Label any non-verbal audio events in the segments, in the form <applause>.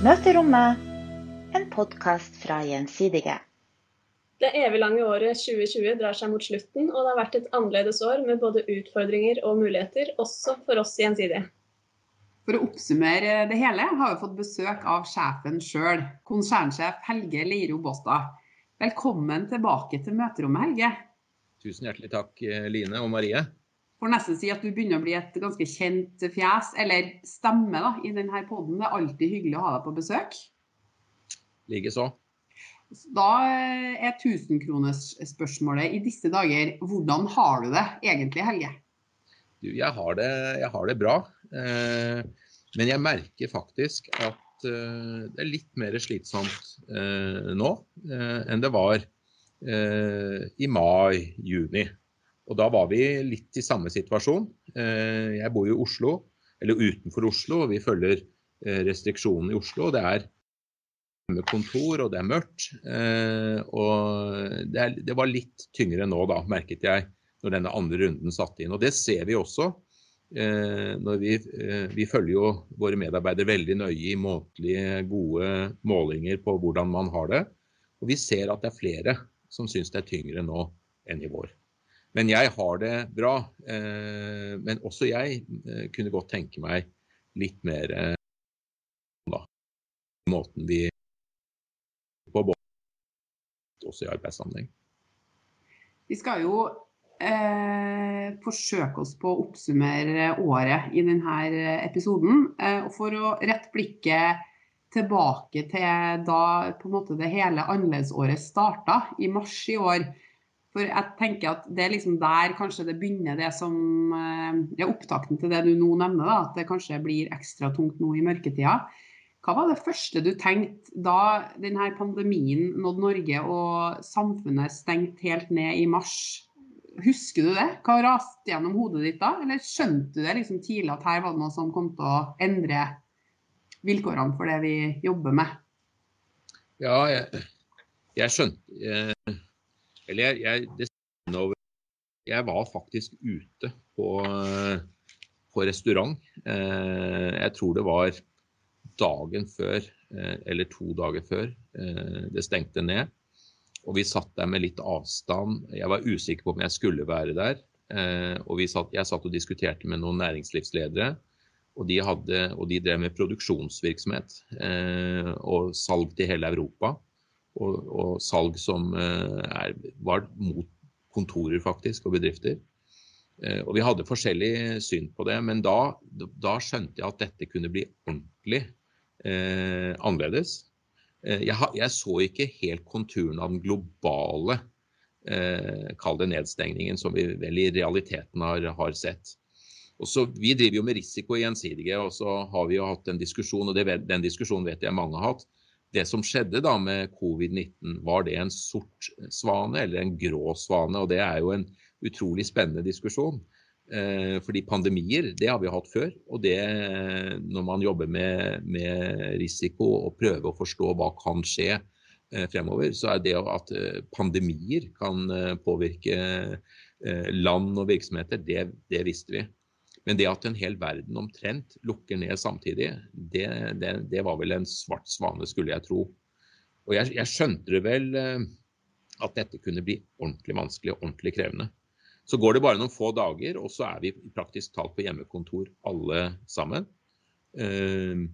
Møterommet, en podkast fra Gjensidige. Det eviglange året 2020 drar seg mot slutten, og det har vært et annerledes år med både utfordringer og muligheter, også for oss Gjensidige. For å oppsummere det hele har vi fått besøk av sjefen sjøl, konsernsjef Helge Leiro Båstad. Velkommen tilbake til møterommet, Helge. Tusen hjertelig takk, Line og Marie. Får nesten si at du begynner å bli et ganske kjent fjes, eller stemme, da, i denne poden. Det er alltid hyggelig å ha deg på besøk. Likeså. Da er tusenkronersspørsmålet i disse dager hvordan har du det egentlig, Helge? Du, jeg, har det, jeg har det bra. Eh, men jeg merker faktisk at eh, det er litt mer slitsomt eh, nå eh, enn det var Eh, i mai-juni. Og da var vi litt i samme situasjon. Eh, jeg bor jo i Oslo, eller utenfor Oslo, og vi følger eh, restriksjonene i Oslo. Det er med kontor, og det er mørkt. Og det, var litt tyngre nå, da, merket jeg, når denne andre runden satte inn. Og det ser vi også. Vi, vi følger jo våre medarbeidere veldig nøye i månedlige, gode målinger på hvordan man har det. Og vi ser at det er flere som syns det er tyngre nå enn i vår. Men jeg har det bra. Eh, men også jeg eh, kunne godt tenke meg litt mer eh, da, måten vi på også i arbeidssammenheng. Vi skal jo eh, forsøke oss på å oppsummere året i denne episoden. Eh, for å rette blikket tilbake til da på en måte det hele annerledesåret starta, i mars i år. For jeg tenker at det er liksom der kanskje det begynner det som eh, er opptakten til det du nå nevner, da, at det kanskje blir ekstra tungt nå i mørketida. Hva var det første du tenkte da denne pandemien nådde Norge og samfunnet stengte helt ned i mars? Husker du det? Hva raste gjennom hodet ditt da? Eller skjønte du det liksom tidlig at her var det noe som kom til å endre vilkårene for det vi jobber med? Ja, jeg, jeg skjønte jeg, Eller jeg, jeg, jeg var faktisk ute på, på restaurant. Eh, jeg tror det var dagen før, eh, eller to dager før, eh, det stengte ned. Og vi satt der med litt avstand. Jeg var usikker på om jeg skulle være der. Og satt, jeg satt og diskuterte med noen næringslivsledere. Og de, hadde, og de drev med produksjonsvirksomhet eh, og salg til hele Europa. Og, og salg som eh, er, var mot kontorer faktisk og bedrifter. Eh, og Vi hadde forskjellig syn på det, men da, da skjønte jeg at dette kunne bli ordentlig eh, annerledes. Eh, jeg, jeg, så ikke helt konturen av den globale eh, kall det nedstengningen som vi vel i realiteten har, har sett. Så, vi driver jo med risiko gjensidige, og så har vi jo hatt en diskusjon, og det, den diskusjonen vet jeg mange har hatt. Det som skjedde da med covid-19, var det en sort svane eller en grå svane? Og det er jo en utrolig spennende diskusjon. Eh, fordi pandemier, det har vi hatt før. Og det, når man jobber med, med risiko og prøver å forstå hva kan skje eh, fremover, så er det at eh, pandemier kan påvirke land og virksomheter, det, det visste vi. Men det at en hel verden omtrent lukker ned samtidig, det, det, det var vel en svart svane, skulle jeg tro. Og jeg, jeg skjønte vel eh, at dette kunne bli ordentlig vanskelig og ordentlig krevende. Så går det bare noen få dager, og så er vi praktisk talt på hjemmekontor alle sammen. Uh,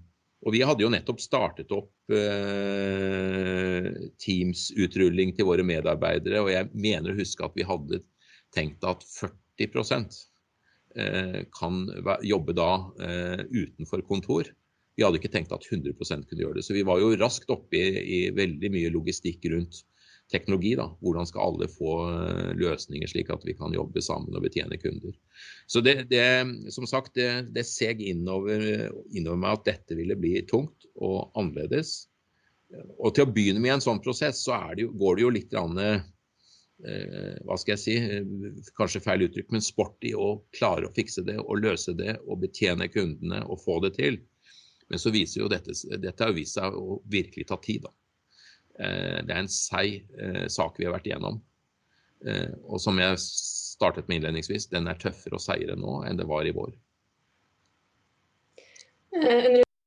og vi hadde jo nettopp startet opp uh, Teams-utrulling til våre medarbeidere, og jeg mener å huske at vi hadde tenkt at 40 Eh, kan jobbe da eh, utenfor kontor. Vi hadde ikke tenkt at 100 kunne gjøre det. Så vi var jo raskt oppe i, i veldig mye logistikk rundt teknologi. da, Hvordan skal alle få eh, løsninger slik at vi kan jobbe sammen og betjene kunder. Så det, det som sagt, det, det seg innover, innover meg at dette ville bli tungt og annerledes. Og til å begynne med i en sånn prosess, så det jo, går det jo litt eh, hva skal jeg si, eh, kanskje feil uttrykk, men sport i å klare å fikse det og løse det og betjene kundene og få det til. Men så viser jo dette, dette har vist seg å virkelig ta tid. da. Eh, det er en seig eh, sak vi har vært igjennom. Eh, og som jeg startet med innledningsvis, den er tøffere og seigere nå enn det var i vår.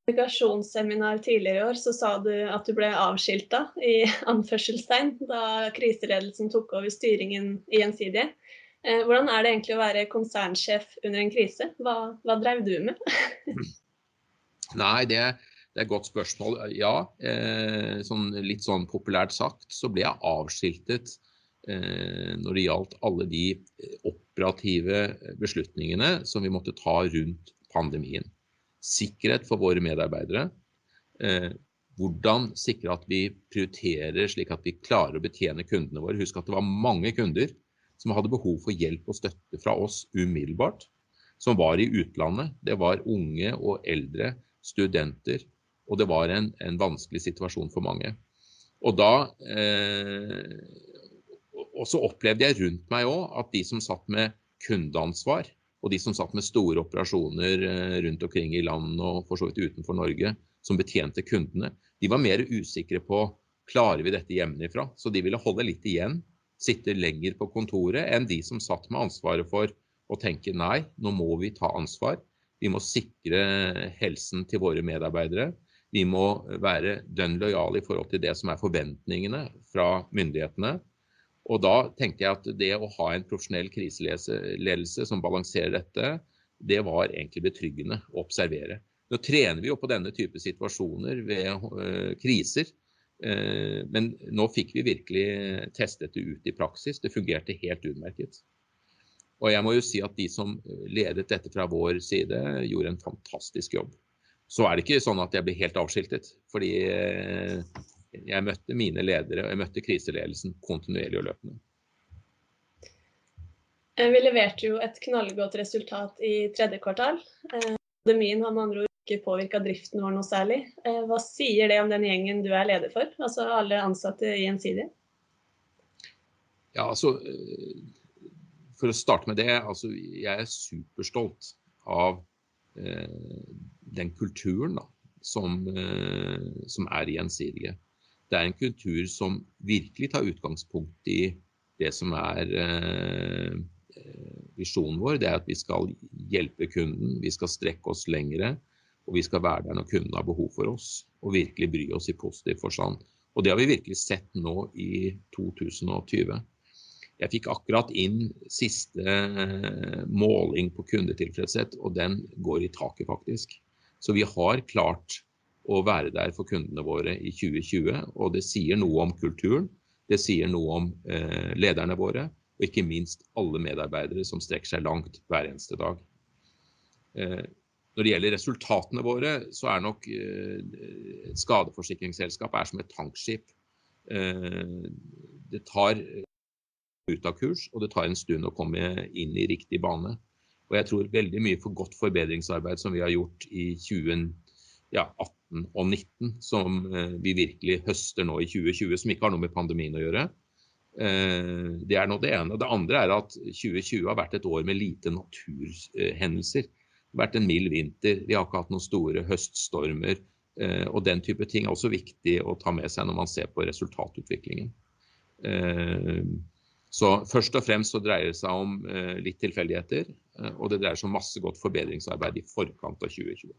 Kommunikasjonsseminar tidligere i år så sa du at du ble avskilta i <laughs> anførselstegn da kriseledelsen tok over styringen i Gjensidige. Eh, hvordan er det egentlig å være konsernsjef under en krise? Hva, hva drev du med? <laughs> Nei, det, det, er et godt spørsmål. Ja, eh, sånn, litt sånn populært sagt så ble jeg avskiltet eh, når det gjaldt alle de operative beslutningene som vi måtte ta rundt pandemien sikkerhet for våre medarbeidere. Eh, hvordan sikre at vi prioriterer slik at vi klarer å betjene kundene våre. Husk at det var mange kunder som hadde behov for hjelp og støtte fra oss umiddelbart. Som var i utlandet. Det var unge og eldre, studenter. Og det var en, en vanskelig situasjon for mange. Og da eh, Og så opplevde jeg rundt meg òg at de som satt med kundeansvar, og de som satt med store operasjoner eh, rundt omkring i land og for så vidt utenfor Norge, som betjente kundene, de var mer usikre på klarer vi dette hjemmefra. Så de ville holde litt igjen, sitte lenger på kontoret enn de som satt med ansvaret for å tenke nei, nå må vi ta ansvar. Vi må sikre helsen til våre medarbeidere. Vi må være dønn lojale i forhold til det som er forventningene fra myndighetene. Og da tenkte jeg at det å ha en profesjonell kriseledelse som balanserer dette, det var egentlig betryggende å observere. Nå trener vi jo på denne type situasjoner ved uh, kriser. Uh, men nå fikk vi virkelig testet det ut i praksis. Det fungerte helt utmerket. Og jeg må jo si at de som ledet dette fra vår side, gjorde en fantastisk jobb. Så er det ikke sånn at jeg ble helt avskiltet. Fordi uh, jeg møtte mine ledere og jeg møtte kriseledelsen kontinuerlig og løpende. Eh, vi leverte jo et knallgodt resultat i tredje kvartal. Eh, pandemien har med andre ord ikke påvirka driften vår noe særlig. Eh, hva sier det om den gjengen du er leder for, altså alle ansatte i Gjensidige? Ja, altså, For å starte med det. altså Jeg er superstolt av eh, den kulturen da, som, eh, som er i Gjensidige det er en kultur som virkelig tar utgangspunkt i det som er eh, visjonen vår. Det er at vi skal hjelpe kunden, vi skal strekke oss lengre. Og vi skal være der når kunden har behov for oss, og virkelig bry oss i positiv forstand. Og det har vi virkelig sett nå i 2020. Jeg fikk akkurat inn siste eh, måling på kundetilfredshet, og den går i taket, faktisk. Så vi har klart å være der for kundene våre i 2020. Og det sier noe om kulturen, det sier noe om eh, lederne våre, og ikke minst alle medarbeidere som strekker seg langt hver eneste dag. Eh, når det gjelder resultatene våre, så er nok eh, skadeforsikringsselskap er som et tankskip. Eh, det tar ut av kurs, og det tar en stund å komme inn i riktig bane. Og jeg tror veldig mye for godt forbedringsarbeid som vi har gjort i 2018, ja, 18 og 19, som eh, vi virkelig høster nå i 2020, som ikke har noe med pandemien å gjøre. Eh, det er nå det ene. Det andre er at 2020 har vært et år med lite naturhendelser. Det har vært en mild vinter, vi har ikke hatt noen store høststormer. Eh, og den type ting er også viktig å ta med seg når man ser på resultatutviklingen. Så først og fremst så dreier det seg om litt tilfeldigheter, og det dreier seg om masse godt forbedringsarbeid i forkant av 2020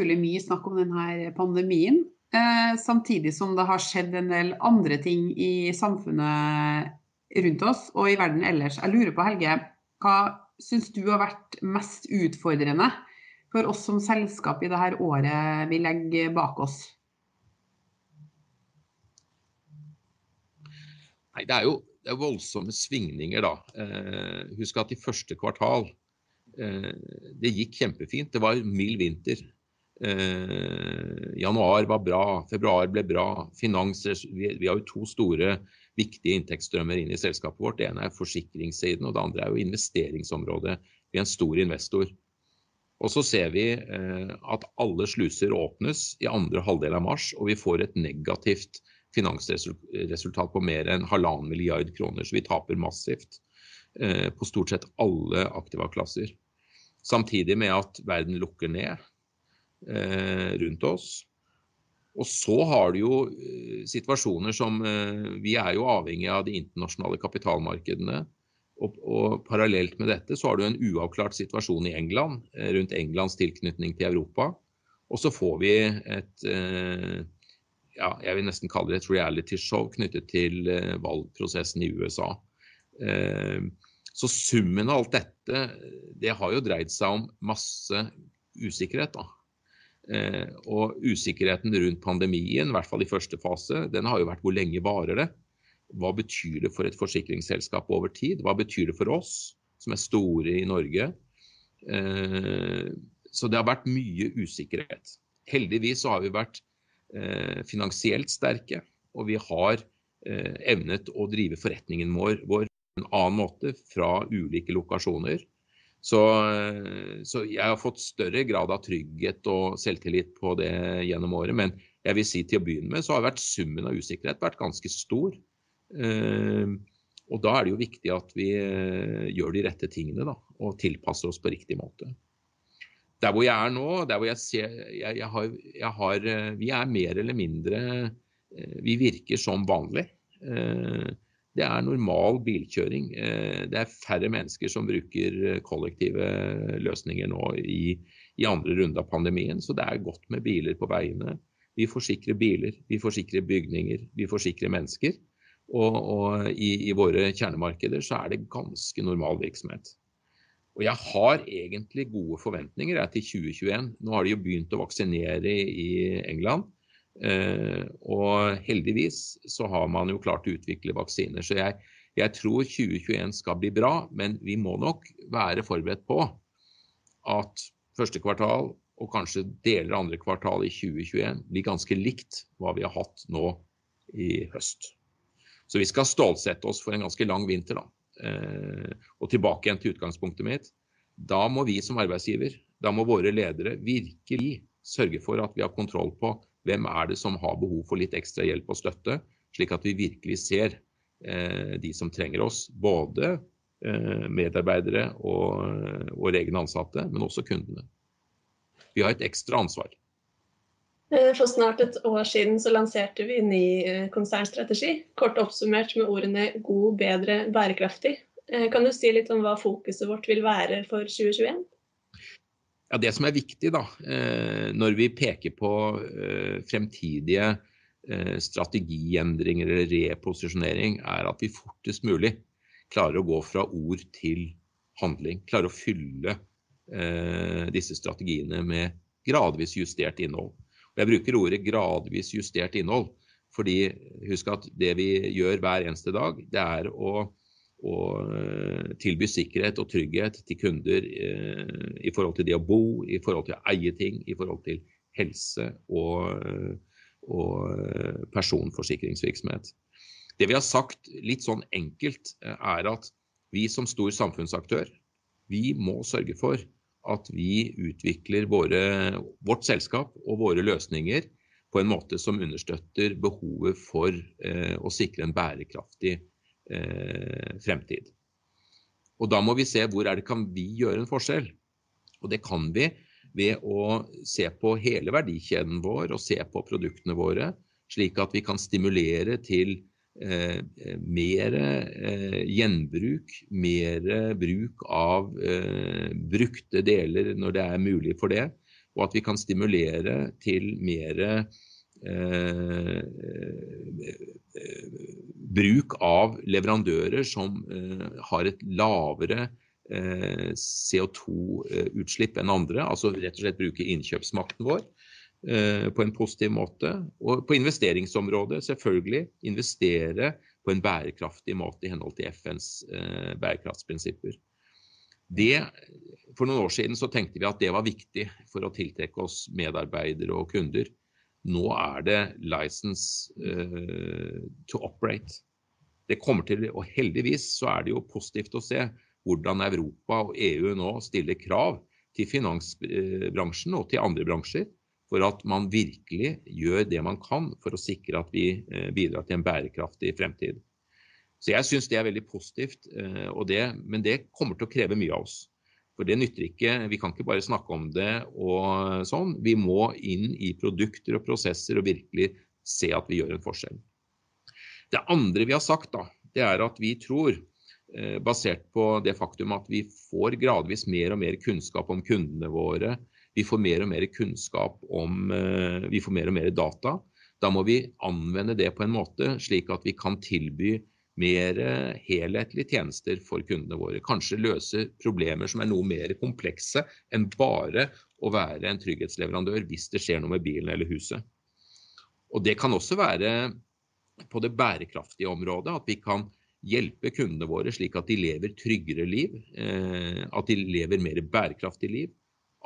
utrolig mye snakk om denne pandemien. Eh, samtidig som det har skjedd en del andre ting i samfunnet rundt oss og i verden ellers. Jeg lurer på, Helge, hva syns du har vært mest utfordrende for oss som selskap i dette året vi legger bak oss? Nei, Det er jo det er voldsomme svingninger, da. Eh, husk at i første kvartal eh, det gikk kjempefint. Det var mild vinter. Eh, januar var bra, februar ble bra. Finans, vi, vi, har jo to store viktige inntektsstrømmer inn i selskapet vårt. Det ene er forsikringssiden, og det andre er jo investeringsområdet. Vi er en stor investor. Og så ser vi eh, at alle sluser åpnes i andre halvdel av mars, og vi får et negativt finansresultat på mer enn halvannen milliard kroner. Så vi taper massivt eh, på stort sett alle aktiva-klasser. Samtidig med at verden lukker ned. Eh, rundt oss. Og så har du jo eh, situasjoner som eh, Vi er jo avhengig av de internasjonale kapitalmarkedene. Og, og, Parallelt med dette så har du en uavklart situasjon i England rundt Englands tilknytning til Europa. Og så får vi et ja, jeg vil nesten kalle det et reality-show knyttet til valgprosessen i USA. Så summen av alt dette, det har jo dreid seg om masse usikkerhet. da. Eh, og usikkerheten rundt pandemien, i hvert fall i første fase, den har jo vært hvor lenge varer det? Hva betyr det for et forsikringsselskap over tid? Hva betyr det for oss som er store i Norge? Eh, så det har vært mye usikkerhet. Heldigvis så har vi vært eh, finansielt sterke, og vi har evnet å drive forretningen vår, på en annen måte fra ulike lokasjoner. Så, så, jeg har fått større grad av trygghet og selvtillit på det gjennom året. Men jeg vil si til å begynne med så har vært summen av usikkerhet vært ganske stor. Eh, og da er det jo viktig at vi eh, gjør de rette tingene da, og tilpasser oss på riktig måte. Der hvor jeg er nå, der hvor jeg ser jeg, jeg har, jeg har, eh, Vi er mer eller mindre Vi virker som vanlig det er normal bilkjøring. Eh, det er færre mennesker som bruker eh, kollektive løsninger nå i, i, andre runde av pandemien, så det er godt med biler på veiene. Vi forsikrer biler, vi forsikrer bygninger, vi forsikrer mennesker. Og, og i, i, våre kjernemarkeder så er det ganske normal virksomhet. Og jeg har egentlig gode forventninger til 2021. Nå har de jo begynt å vaksinere i England. Eh, og heldigvis så har man jo klart å utvikle vaksiner. Så jeg, jeg tror 2021 skal bli bra, men vi må nok være forberedt på at første kvartal og kanskje deler av andre kvartal i 2021 blir ganske likt hva vi har hatt nå i høst. Så vi skal stålsette oss for en ganske lang vinter, da. Eh, og tilbake igjen til utgangspunktet mitt. Da må vi som arbeidsgiver, da må våre ledere virkelig sørge for at vi har kontroll på hvem er det som har behov for litt ekstra hjelp og støtte, slik at vi virkelig ser eh, de som trenger oss. Både eh, medarbeidere og våre egne ansatte, men også kundene. Vi har et ekstra ansvar. Eh, for snart et år siden så lanserte vi ny eh, konsernstrategi. Kort oppsummert med ordene 'god, bedre, bærekraftig'. Eh, kan du si litt om hva fokuset vårt vil være for 2021? Ja, Det som er viktig da, eh, når vi peker på eh, fremtidige eh, strategiendringer eller reposisjonering, er at vi fortest mulig klarer å gå fra ord til handling. Klarer å fylle disse strategiene med gradvis justert innhold. Og jeg bruker ordet gradvis justert innhold, fordi husk at det vi gjør hver eneste dag, det er å og eh, tilby sikkerhet og trygghet til kunder eh, i forhold til det å bo, i forhold til å eie ting, i forhold til helse og, eh, og personforsikringsvirksomhet. Det vi har sagt litt sånn enkelt, er at vi som stor samfunnsaktør, vi må sørge for at vi utvikler våre, vårt selskap og våre løsninger på en måte som understøtter behovet for å sikre en bærekraftig fremtid. Og Da må vi se hvor er det kan vi gjøre en forskjell. Og Det kan vi ved å se på hele verdikjeden vår og se på produktene våre, slik at vi kan stimulere til eh, mer eh, gjenbruk, mer bruk av eh, brukte deler når det er mulig for det, og at vi kan stimulere til mer Eh, bruk av leverandører som eh, har et lavere eh, CO2-utslipp enn andre. Altså rett og slett bruke innkjøpsmakten vår på en positiv måte. Og på investeringsområdet selvfølgelig investere på en bærekraftig måte i henhold til FNs bærekraftsprinsipper. Det, for noen år siden så tenkte vi at det var viktig for å tiltrekke oss medarbeidere og kunder. Nå er det license uh, to operate. Det kommer til, og Heldigvis så er det jo positivt å se hvordan Europa og EU nå stiller krav til finansbransjen og til andre bransjer for at man virkelig gjør det man kan for å sikre at vi eh, bidrar til en bærekraftig fremtid. Så Jeg syns det er veldig positivt, eh, det, men det kommer til å kreve mye av oss. For det nytter ikke. Vi kan ikke bare snakke om det og sånn. Vi må inn i produkter og prosesser og virkelig se at vi gjør en forskjell. Det andre vi har sagt, da, det er at vi tror basert på det faktum at vi får gradvis mer og mer kunnskap om kundene våre. Vi får mer og mer kunnskap om Vi får mer og mer data. Da må vi anvende det på en måte slik at vi kan tilby mer helhetlige tjenester for kundene våre. Kanskje løse problemer som er noe mer komplekse enn bare å være en trygghetsleverandør hvis det skjer noe med bilen eller huset. Og Det kan også være på det bærekraftige området, at vi kan hjelpe kundene våre slik at de lever tryggere liv, eh, at de lever mer bærekraftig liv.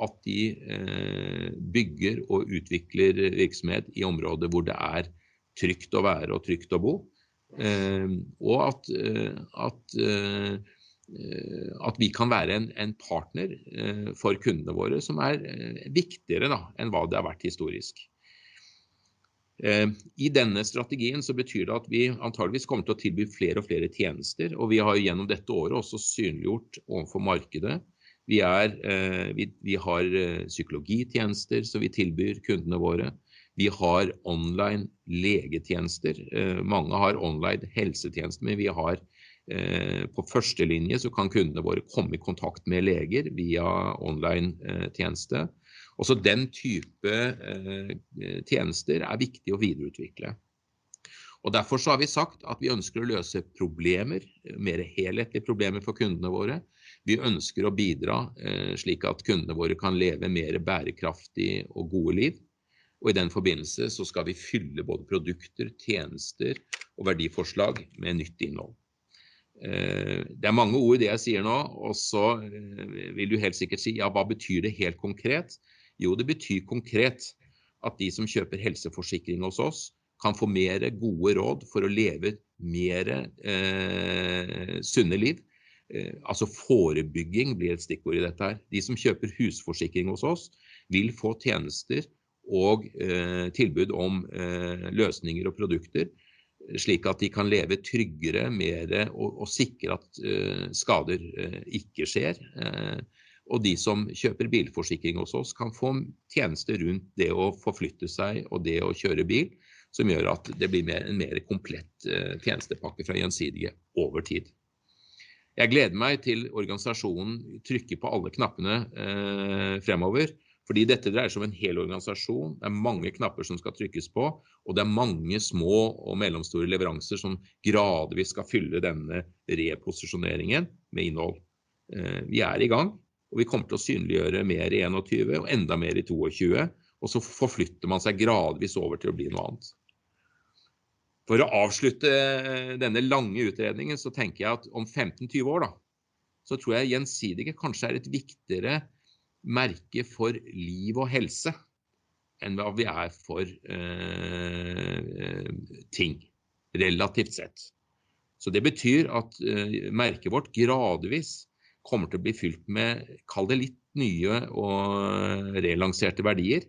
At de eh, bygger og utvikler virksomhet i områder hvor det er trygt å være og trygt å bo. Eh, og at, at, at vi kan være en, en partner for kundene våre som er viktigere da, enn hva det har vært historisk. Eh, I denne strategien så betyr det at vi antageligvis kommer til å tilby flere og flere tjenester. Og vi har gjennom dette året også synliggjort overfor markedet. Vi, er, eh, vi, vi har eh, psykologitjenester som vi tilbyr kundene våre. Vi har online legetjenester. Mange har online helsetjenester, men vi har på førstelinje så kan kundene våre komme i kontakt med leger via online tjeneste. Også den type eh, tjenester er viktig å videreutvikle. Og Derfor så har vi sagt at vi ønsker å løse problemer, mer helhetlige problemer for kundene våre. Vi ønsker å bidra eh, slik at kundene våre kan leve mer bærekraftig og gode liv. Og I den forbindelse så skal vi fylle både produkter, tjenester og verdiforslag med nytt innhold. Eh, det er mange ord i det jeg sier nå, og så vil du helt sikkert si ja, hva betyr det helt konkret? Jo, det betyr konkret at de som kjøper helseforsikring hos oss, kan få mer gode råd for å leve mer eh, sunne liv. Eh, altså forebygging blir et stikkord i dette her. De som kjøper husforsikring hos oss, vil få tjenester og eh, tilbud om eh, løsninger og produkter, slik at de kan leve tryggere, mer og, og sikre at eh, skader eh, ikke skjer. Og de som kjøper bilforsikring hos oss, kan få tjenester rundt det å forflytte seg og det å kjøre bil, som gjør at det blir mer, en mer komplett tjenestepakke fra Gjensidige over tid. Jeg gleder meg til organisasjonen trykker på alle knappene eh, fremover. Fordi dette dreier seg om en hel organisasjon. Det er mange knapper som skal trykkes på. Og det er mange små og mellomstore leveranser som gradvis skal fylle denne reposisjoneringen med innhold. Uh, vi er i gang. Og vi kommer til å synliggjøre mer i 21 og enda mer i 22. Og så forflytter man seg gradvis over til å bli noe annet. For å avslutte denne lange utredningen, så tenker jeg at om 15-20 år, da, så tror jeg Gjensidige kanskje er et viktigere merke for liv og helse enn hva vi er for eh, ting, relativt sett. Så det betyr at eh, merket vårt gradvis kommer til å bli fylt med, kall det litt nye og relanserte verdier.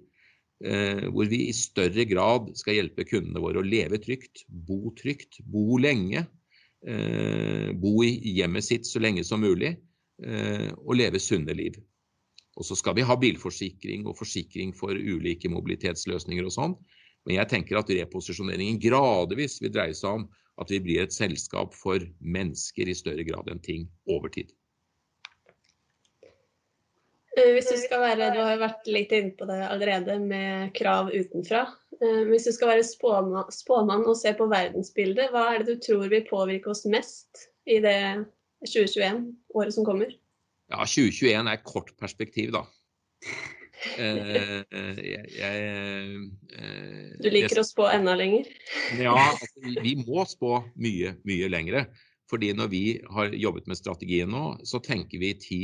Eh, hvor vi i større grad skal hjelpe kundene våre å leve trygt, bo trygt, bo lenge. Eh, bo i hjemmet sitt så lenge som mulig, eh, og leve sunne liv. Og så skal vi ha bilforsikring og forsikring for ulike mobilitetsløsninger og sånn. Men jeg tenker at reposisjoneringen gradvis vil dreie seg om at vi blir et selskap for mennesker i større grad enn ting over tid. Eh, hvis du skal være, du har vært litt inne på det allerede med krav utenfra. Eh, hvis du skal være spåmann, spåmann og se på verdensbildet, hva er det du tror vil påvirke oss mest i det 2021, året som kommer? Ja, 2021 er et kort perspektiv, da. Eh, jeg, jeg, du liker å spå enda lenger? ja, altså, vi må spå mye, mye lengre. Fordi når vi har jobbet med strategien nå, så tenker vi 10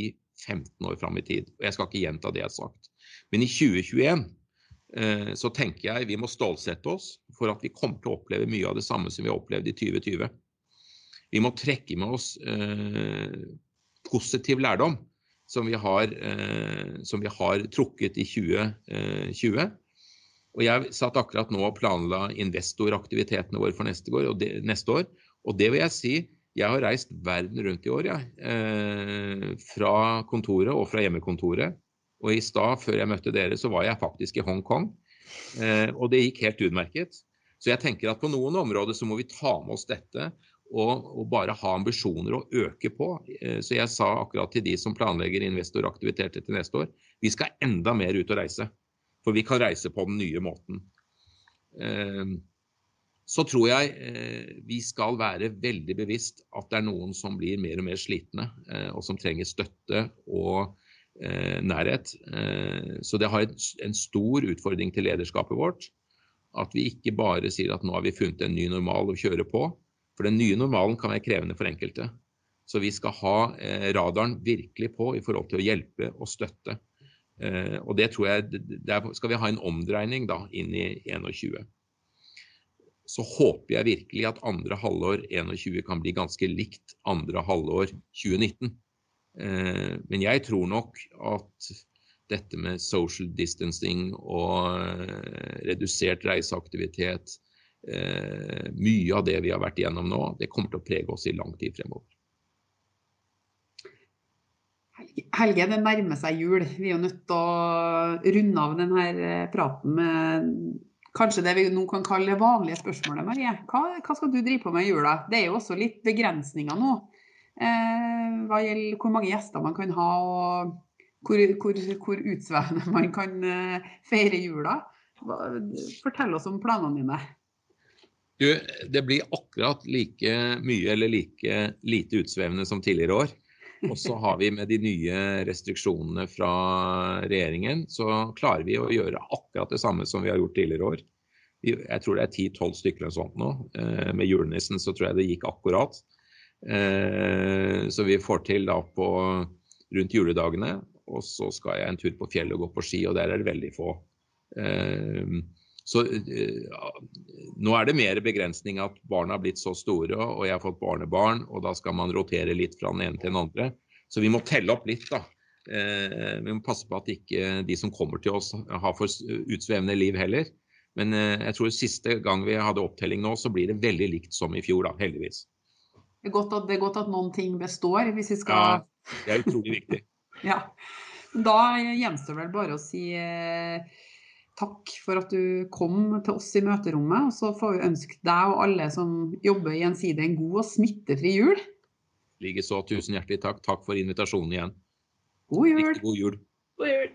15 år fram i tid. Og jeg skal ikke gjenta det jeg har sagt. Men i 2021 eh, så tenker jeg vi må stålsette oss for at vi kommer til å oppleve mye av det samme som vi har opplevd i 2020. Vi må trekke med oss eh, positiv lærdom som vi har, eh, som vi har trukket i 2020. Eh, og Jeg satt akkurat nå og planla investoraktivitetene våre for neste år, det, neste år, og det vil jeg si jeg har reist verden rundt i år, jeg. Eh, fra kontoret og fra hjemmekontoret. Og i stad, før jeg møtte dere, så var jeg faktisk i Hongkong. Og det gikk helt utmerket. Så jeg tenker at på noen områder så må vi ta med oss dette og, og, bare ha ambisjoner å øke på. Eh, så jeg sa akkurat til de som planlegger investoraktiviteter til neste år, vi skal enda mer ut og reise. For vi kan reise på den nye måten. Eh, så tror jeg eh, vi skal være veldig bevisst at det er noen som blir mer og mer slitne, og som trenger støtte og nærhet. Så det har en stor utfordring til lederskapet vårt. At vi ikke bare sier at nå har vi funnet en ny normal å kjøre på, for den nye normalen kan være krevende for enkelte. Så vi skal ha eh, radaren virkelig på i forhold til å hjelpe og støtte. Eh, og det tror jeg, Der skal vi ha en omdreining da inn i 2021. Så håper jeg virkelig at andre halvår 2021 kan bli ganske likt andre halvår 2019. Eh, men jeg tror nok at dette med social distancing og redusert reiseaktivitet, mye av det vi har vært igjennom nå, det kommer til å prege oss i lang tid fremover. Helge, det nærmer seg jul. Vi er jo nødt til å runde av denne eh, praten med kanskje det vi nå kan kalle vanlige spørsmålet. Marie. Hva, hva, skal du drive på med i jula? Det er jo også litt begrensninger nå. Eh, hva gjelder hvor mange gjester man kan ha, og hvor, hvor, hvor utsvevende man kan eh, feire jula. Fortell oss om planene dine. Du, det blir akkurat like mye eller like lite utsvevende som tidligere år. Og så har vi med de nye restriksjonene fra regjeringen, så klarer vi å gjøre akkurat det samme som vi har gjort tidligere år. Jeg tror det er 10-12 stykker eller sånt nå. Eh, med julenissen så tror jeg det gikk akkurat. Eh, så vi får til da på rundt juledagene. Og så skal jeg en tur på fjellet og gå på ski, og der er det veldig få. Eh, så uh, nå er det mer begrensning at barna har blitt så store, og jeg har fått barnebarn, og da skal man rotere litt fra den ene til den andre. Så vi må telle opp litt, da. Uh, vi må passe på at ikke de som kommer til oss har for utsvevende liv heller. Men uh, jeg tror siste gang vi hadde opptelling nå, så blir det veldig likt som i fjor, da, heldigvis. Det er godt at, det er godt at noen ting består, hvis vi skal Ja, det er utrolig viktig. <laughs> ja. Da gjenstår vel bare å si Takk for at du kom til oss i møterommet. Og så får vi ønske deg og alle som jobber i Gjensidige en god og smittefri jul. Likeså. Tusen hjertelig takk. Takk for invitasjonen igjen. God jul. Riktig god jul. god jul.